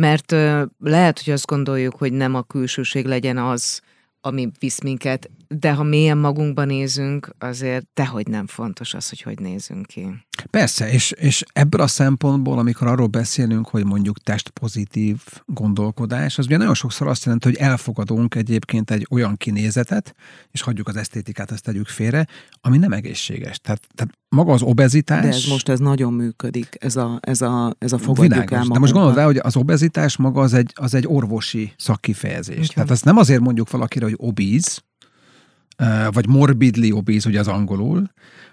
mert lehet, hogy azt gondoljuk, hogy nem a külsőség legyen az, ami visz minket, de ha mélyen magunkba nézünk, azért tehogy nem fontos az, hogy hogy nézünk ki. Persze, és, és ebből a szempontból, amikor arról beszélünk, hogy mondjuk testpozitív gondolkodás, az ugye nagyon sokszor azt jelenti, hogy elfogadunk egyébként egy olyan kinézetet, és hagyjuk az esztétikát, ezt tegyük félre, ami nem egészséges. Tehát, tehát maga az obezitás... De ez most ez nagyon működik, ez a, ez a, ez a fogadjuk világos, el De most gondolod rá, hogy az obezitás maga az egy, az egy orvosi szakkifejezés. Igen. Tehát ezt nem azért mondjuk valakire, hogy obíz, vagy morbidly obíz, ugye az angolul,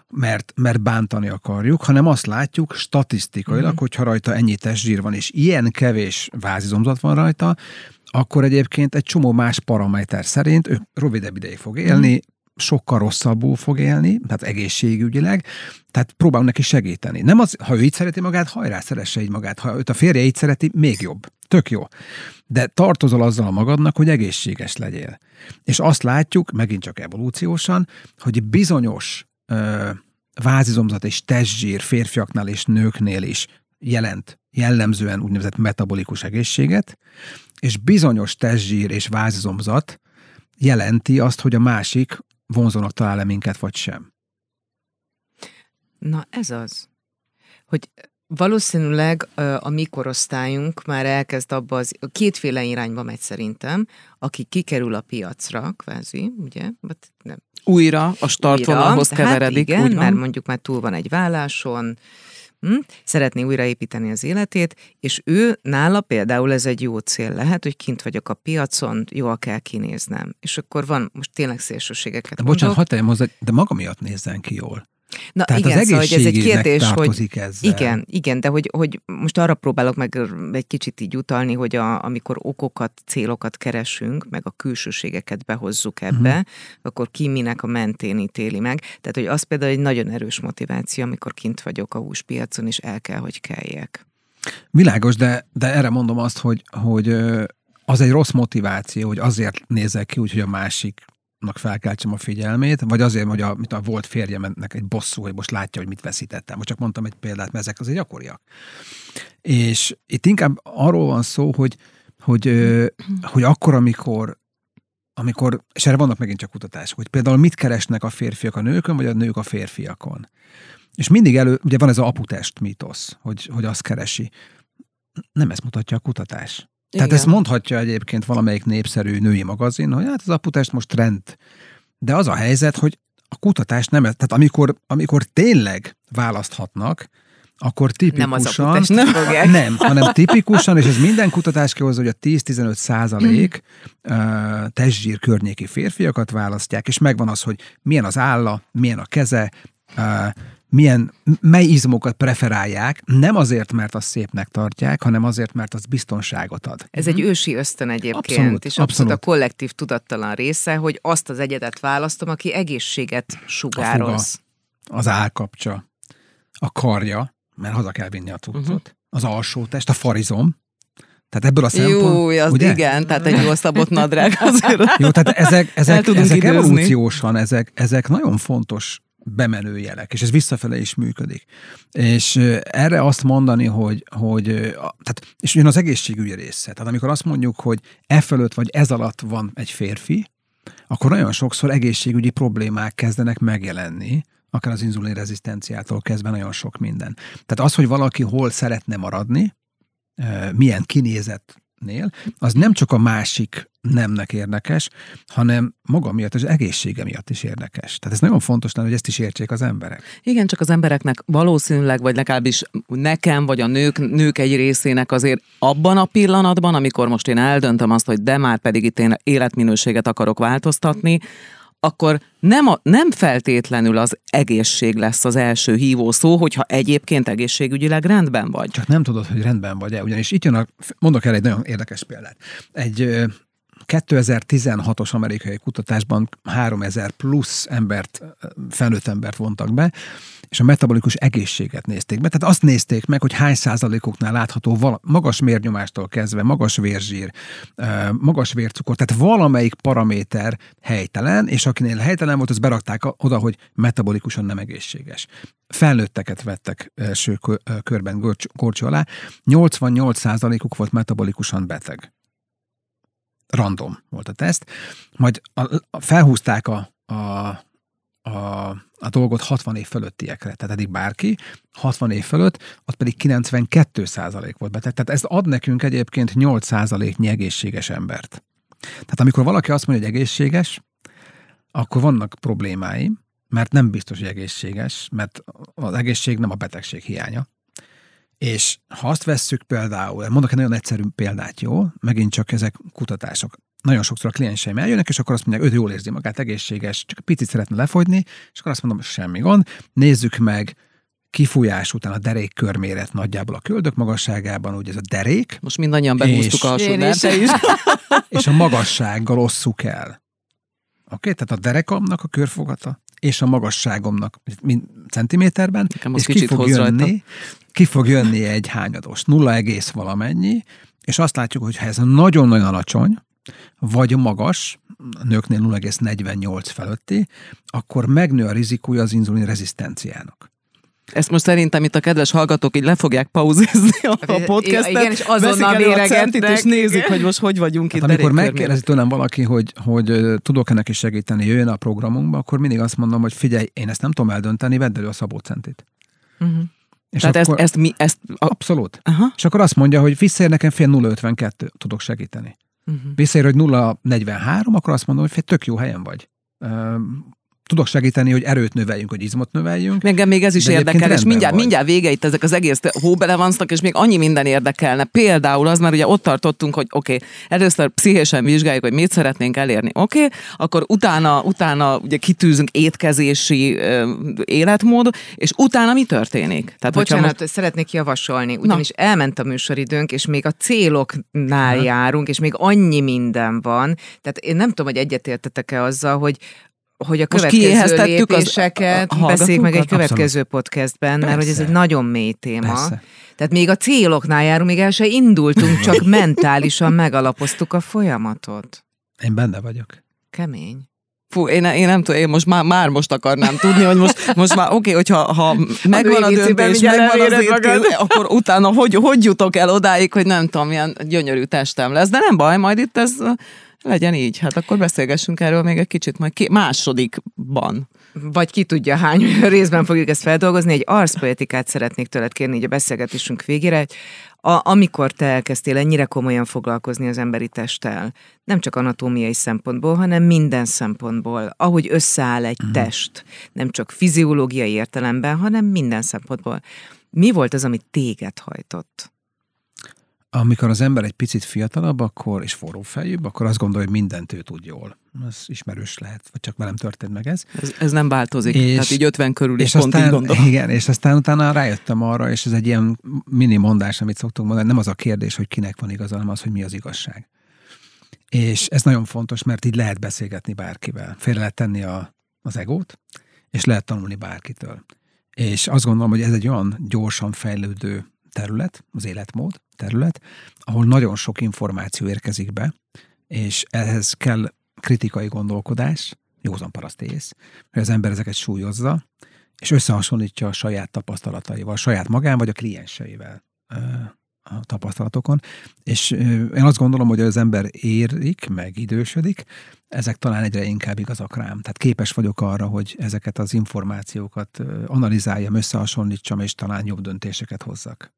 mert, mert bántani akarjuk, hanem azt látjuk statisztikailag, mm. hogyha rajta ennyi testzsír van, és ilyen kevés vázizomzat van rajta, akkor egyébként egy csomó más paraméter szerint ő rövidebb ideig fog élni, mm. Sokkal rosszabbul fog élni, tehát egészségügyileg, tehát próbálunk neki segíteni. Nem az, ha ő így szereti magát, hajrá, szeresse így magát. Ha őt a férje így szereti, még jobb. Tök jó. De tartozol azzal magadnak, hogy egészséges legyél. És azt látjuk, megint csak evolúciósan, hogy bizonyos ö, vázizomzat és testzsír férfiaknál és nőknél is jelent jellemzően úgynevezett metabolikus egészséget, és bizonyos testzsír és vázizomzat jelenti azt, hogy a másik vonzónak talál-e minket, vagy sem. Na ez az, hogy Valószínűleg a mi korosztályunk már elkezd abba az, kétféle irányba megy szerintem, aki kikerül a piacra, kvázi, ugye? Nem. Újra a startvonalhoz hát keveredik. Hát igen, mert mondjuk már túl van egy válláson, hm? szeretné újraépíteni az életét, és ő nála például ez egy jó cél lehet, hogy kint vagyok a piacon, jól kell kinéznem. És akkor van, most tényleg szélsőségeket Bocsánat, hadd hozzá, de maga miatt nézzen ki jól. Na Tehát igen, az szóval, hogy ez egy kérdés, hogy ezzel. igen, igen, de hogy, hogy most arra próbálok meg egy kicsit így utalni, hogy a, amikor okokat, célokat keresünk, meg a külsőségeket behozzuk ebbe, uh-huh. akkor ki minek a mentén ítéli meg. Tehát, hogy az például egy nagyon erős motiváció, amikor kint vagyok a húspiacon, és el kell, hogy kelljek. Világos, de, de erre mondom azt, hogy, hogy az egy rossz motiváció, hogy azért nézek ki úgy, hogy a másik felkeltsem a figyelmét, vagy azért, hogy a, mint a volt férjemnek egy bosszú, hogy most látja, hogy mit veszítettem. Most csak mondtam egy példát, mert ezek azért gyakoriak. És itt inkább arról van szó, hogy, hogy, hogy akkor, amikor amikor, és erre vannak megint csak kutatások, hogy például mit keresnek a férfiak a nőkön, vagy a nők a férfiakon. És mindig elő, ugye van ez a aputest mítosz, hogy, hogy azt keresi. Nem ezt mutatja a kutatás. Tehát ezt mondhatja egyébként valamelyik népszerű női magazin, hogy hát az aputest most trend. De az a helyzet, hogy a kutatás nem, tehát amikor, amikor tényleg választhatnak, akkor tipikusan... Nem az nem, nem, hanem tipikusan, és ez minden kutatás kihozza, hogy a 10-15 százalék mm. testzsír környéki férfiakat választják, és megvan az, hogy milyen az álla, milyen a keze, milyen, mely izmokat preferálják, nem azért, mert azt szépnek tartják, hanem azért, mert az biztonságot ad. Ez egy ősi ösztön egyébként, abszolút, és abszolút, abszolút a kollektív tudattalan része, hogy azt az egyedet választom, aki egészséget sugároz. A fuga, az állkapcsa, a karja, mert haza kell vinni a tudtot, uh-huh. az alsó test, a farizom, tehát ebből a szempontból... Jó, az ugye? igen, tehát egy jól szabott nadrág azért. Jó, tehát ezek, ezek, ezek evolúciósan, ezek, ezek nagyon fontos bemenő jelek, és ez visszafele is működik. És erre azt mondani, hogy, hogy tehát, és jön az egészségügyi része. Tehát amikor azt mondjuk, hogy e fölött vagy ez alatt van egy férfi, akkor nagyon sokszor egészségügyi problémák kezdenek megjelenni, akár az inzulin rezisztenciától kezdve nagyon sok minden. Tehát az, hogy valaki hol szeretne maradni, milyen kinézet nél, az nem csak a másik nemnek érdekes, hanem maga miatt, az egészsége miatt is érdekes. Tehát ez nagyon fontos lenne, hogy ezt is értsék az emberek. Igen, csak az embereknek valószínűleg, vagy legalábbis nekem, vagy a nők, nők egy részének azért abban a pillanatban, amikor most én eldöntöm azt, hogy de már pedig itt én életminőséget akarok változtatni, akkor nem, a, nem feltétlenül az egészség lesz az első hívó szó, hogyha egyébként egészségügyileg rendben vagy. Csak nem tudod, hogy rendben vagy-e, ugyanis itt jön a, mondok el egy nagyon érdekes példát. Egy 2016-os amerikai kutatásban 3000 plusz embert, felnőtt embert vontak be, és a metabolikus egészséget nézték meg. Tehát azt nézték meg, hogy hány százalékoknál látható magas mérnyomástól kezdve, magas vérzsír, magas vércukor, tehát valamelyik paraméter helytelen, és akinél helytelen volt, az berakták oda, hogy metabolikusan nem egészséges. Felnőtteket vettek első körben gorcsó alá, 88 százalékuk volt metabolikusan beteg random volt a teszt, majd a, a, felhúzták a, a, a, a dolgot 60 év fölöttiekre, tehát eddig bárki, 60 év fölött, ott pedig 92 százalék volt beteg. Tehát ez ad nekünk egyébként 8 százaléknyi egészséges embert. Tehát amikor valaki azt mondja, hogy egészséges, akkor vannak problémáim, mert nem biztos, hogy egészséges, mert az egészség nem a betegség hiánya. És ha azt vesszük például, mondok egy nagyon egyszerű példát, jó? Megint csak ezek kutatások. Nagyon sokszor a klienseim eljönnek, és akkor azt mondják, ő jól érzi magát, egészséges, csak picit szeretne lefogyni, és akkor azt mondom, semmi gond, nézzük meg kifújás után a derék körméret nagyjából a köldök magasságában, ugye ez a derék. Most mindannyian behúztuk a alsó is. is. és a magassággal osszuk el. Oké, okay? tehát a derekamnak a körfogata és a magasságomnak centiméterben, és ki fog, jönni, ki fog jönni egy hányados, nulla egész valamennyi, és azt látjuk, hogy ha ez nagyon-nagyon alacsony, vagy magas, a nőknél 0,48 felőtti, akkor megnő a rizikója az inzulin rezisztenciának. Ezt most szerintem itt a kedves hallgatók így le fogják pauzizni a, a podcastet, igen, és azonnal véregetnek, és nézik, hogy most hogy vagyunk hát itt. Amikor megkérdezi tőlem valaki, hogy, hogy tudok ennek is segíteni, jöjjön a programunkba, akkor mindig azt mondom, hogy figyelj, én ezt nem tudom eldönteni, vedd elő a szabócentit. Uh-huh. És Tehát akkor, ezt, ezt mi... Ezt, abszolút. Aha. És akkor azt mondja, hogy visszaér nekem fél 0,52, tudok segíteni. Uh-huh. Visszaér, hogy 0,43, akkor azt mondom, hogy tök jó helyen vagy tudok segíteni, hogy erőt növeljünk, hogy izmot növeljünk. Engem még ez is érdekel, és mindjárt, mindjárt vége itt ezek az egész hóbelevansznak, és még annyi minden érdekelne. Például az már ugye ott tartottunk, hogy oké, okay, először pszichésen vizsgáljuk, hogy mit szeretnénk elérni, oké, okay, akkor utána, utána ugye kitűzünk étkezési ö, életmód, és utána mi történik? Tehát, Bocsánat, most... szeretnék javasolni, ugyanis Na. elment a műsoridőnk, és még a céloknál Na. járunk, és még annyi minden van. Tehát én nem tudom, hogy egyetértetek-e azzal, hogy hogy a következő lépéseket az, a, a beszéljük meg egy következő Abszolút. podcastben, mert hogy ez egy nagyon mély téma. Persze. Tehát még a céloknál járunk, még el se indultunk, csak mentálisan megalapoztuk a folyamatot. Én benne vagyok. Kemény. Fú, én, én nem tudom, én most már, már most akarnám tudni, hogy most, most már oké, okay, hogyha ha megvan a döntés, megvan az étkéz, akkor utána hogy, hogy jutok el odáig, hogy nem tudom, milyen gyönyörű testem lesz, de nem baj, majd itt ez legyen így, hát akkor beszélgessünk erről még egy kicsit majd ki, másodikban. Vagy ki tudja hány részben fogjuk ezt feldolgozni. Egy arszpoetikát szeretnék tőled kérni így a beszélgetésünk végére. A, amikor te elkezdtél ennyire komolyan foglalkozni az emberi testtel, nem csak anatómiai szempontból, hanem minden szempontból, ahogy összeáll egy uh-huh. test, nem csak fiziológiai értelemben, hanem minden szempontból. Mi volt az, ami téged hajtott? Amikor az ember egy picit fiatalabb, akkor, és forrófejűbb, akkor azt gondolja, hogy mindent ő tud jól. Ez ismerős lehet, vagy csak velem történt meg ez. Ez, ez nem változik, és, tehát így 50 körül és pont aztán, így gondolom. Igen, és aztán utána rájöttem arra, és ez egy ilyen mini mondás, amit szoktunk mondani, nem az a kérdés, hogy kinek van igaza, hanem az, hogy mi az igazság. És ez nagyon fontos, mert így lehet beszélgetni bárkivel. Félre lehet tenni a, az egót, és lehet tanulni bárkitől. És azt gondolom, hogy ez egy olyan gyorsan fejlődő terület, az életmód terület, ahol nagyon sok információ érkezik be, és ehhez kell kritikai gondolkodás, józan parasztész, hogy az ember ezeket súlyozza, és összehasonlítja a saját tapasztalataival, saját magán vagy a klienseivel a tapasztalatokon, és én azt gondolom, hogy az ember érik, meg idősödik, ezek talán egyre inkább igazak rám. Tehát képes vagyok arra, hogy ezeket az információkat analizáljam, összehasonlítsam, és talán jobb döntéseket hozzak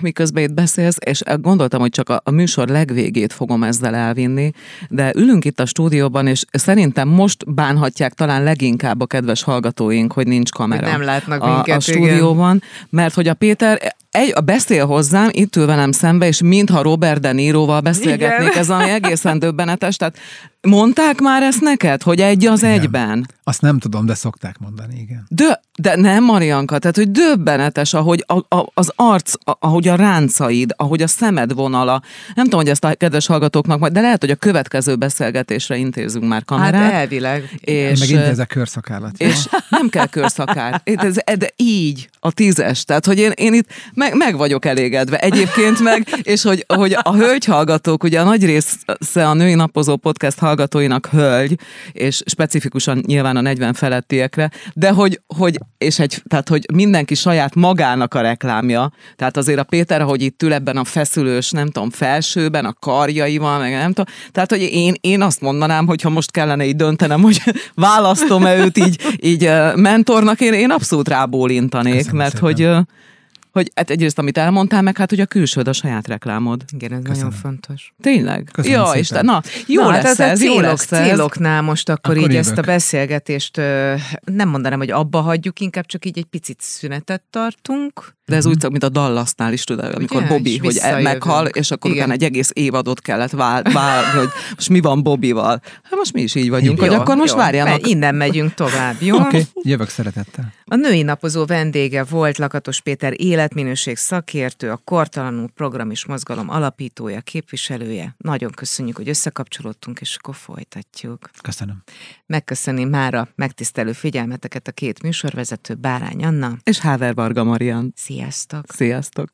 miközben itt beszélsz, és gondoltam, hogy csak a, a műsor legvégét fogom ezzel elvinni, de ülünk itt a stúdióban, és szerintem most bánhatják talán leginkább a kedves hallgatóink, hogy nincs kamera. Nem látnak a, minket, a stúdióban, igen. mert hogy a Péter egy, a beszél hozzám, itt ül velem szembe, és mintha Robert De Niroval beszélgetnék, Igen. ez ami egészen döbbenetes. Tehát mondták már ezt neked, hogy egy az igen. egyben? Azt nem tudom, de szokták mondani, igen. De, de nem, Marianka, tehát hogy döbbenetes, ahogy a, a, az arc, ahogy a ráncaid, ahogy a szemed vonala. Nem tudom, hogy ezt a kedves hallgatóknak majd, de lehet, hogy a következő beszélgetésre intézünk már kamerát. Hát elvileg. És, meg intézek körszakállat. És nem kell körszakár. Ez, de így, a tízes. Tehát, hogy én, én itt meg, meg vagyok elégedve. Egyébként meg, és hogy, hogy a hölgy hallgatók, ugye a nagy része a női napozó podcast hallgatóinak hölgy, és specifikusan nyilván a 40 felettiekre, de hogy, hogy és egy, tehát, hogy mindenki saját magának a reklámja. Tehát azért a Péter, ahogy itt ül ebben a feszülős, nem tudom, felsőben, a karjaival, meg nem tudom. Tehát, hogy én, én azt mondanám, hogy ha most kellene így döntenem, hogy választom-e őt így, így mentornak, én, én abszolút rábólintanék, Köszönöm mert szépen. hogy hogy hát egyrészt, amit elmondtál, meg hát, hogy a külsőd a saját reklámod. Igen, ez Köszönöm. nagyon fontos. Tényleg? Köszönöm ja, és te, na, jó na, lesz hát ez, célok, jó lesz céloknál most akkor, akkor így jövök. ezt a beszélgetést nem mondanám, hogy abba hagyjuk, inkább csak így egy picit szünetet tartunk. De ez mm-hmm. úgy, mint a Dallasnál is, tudod, amikor Ugye, Bobby, hogy e- meghal, és akkor Igen. utána egy egész évadot kellett várni, hogy most mi van Bobbyval. Hát most mi is így vagyunk, jó, hogy akkor most jó, várjanak. Innen megyünk tovább, jó? Oké, okay, jövök szeretettel. A női napozó vendége volt Lakatos Péter életminőség szakértő, a Kortalanul Program és Mozgalom alapítója, képviselője. Nagyon köszönjük, hogy összekapcsolódtunk, és akkor folytatjuk. Köszönöm. Megköszöni mára megtisztelő figyelmeteket a két műsorvezető, Bárány Anna és Háver Varga Marian. Sziasztok! Sziasztok!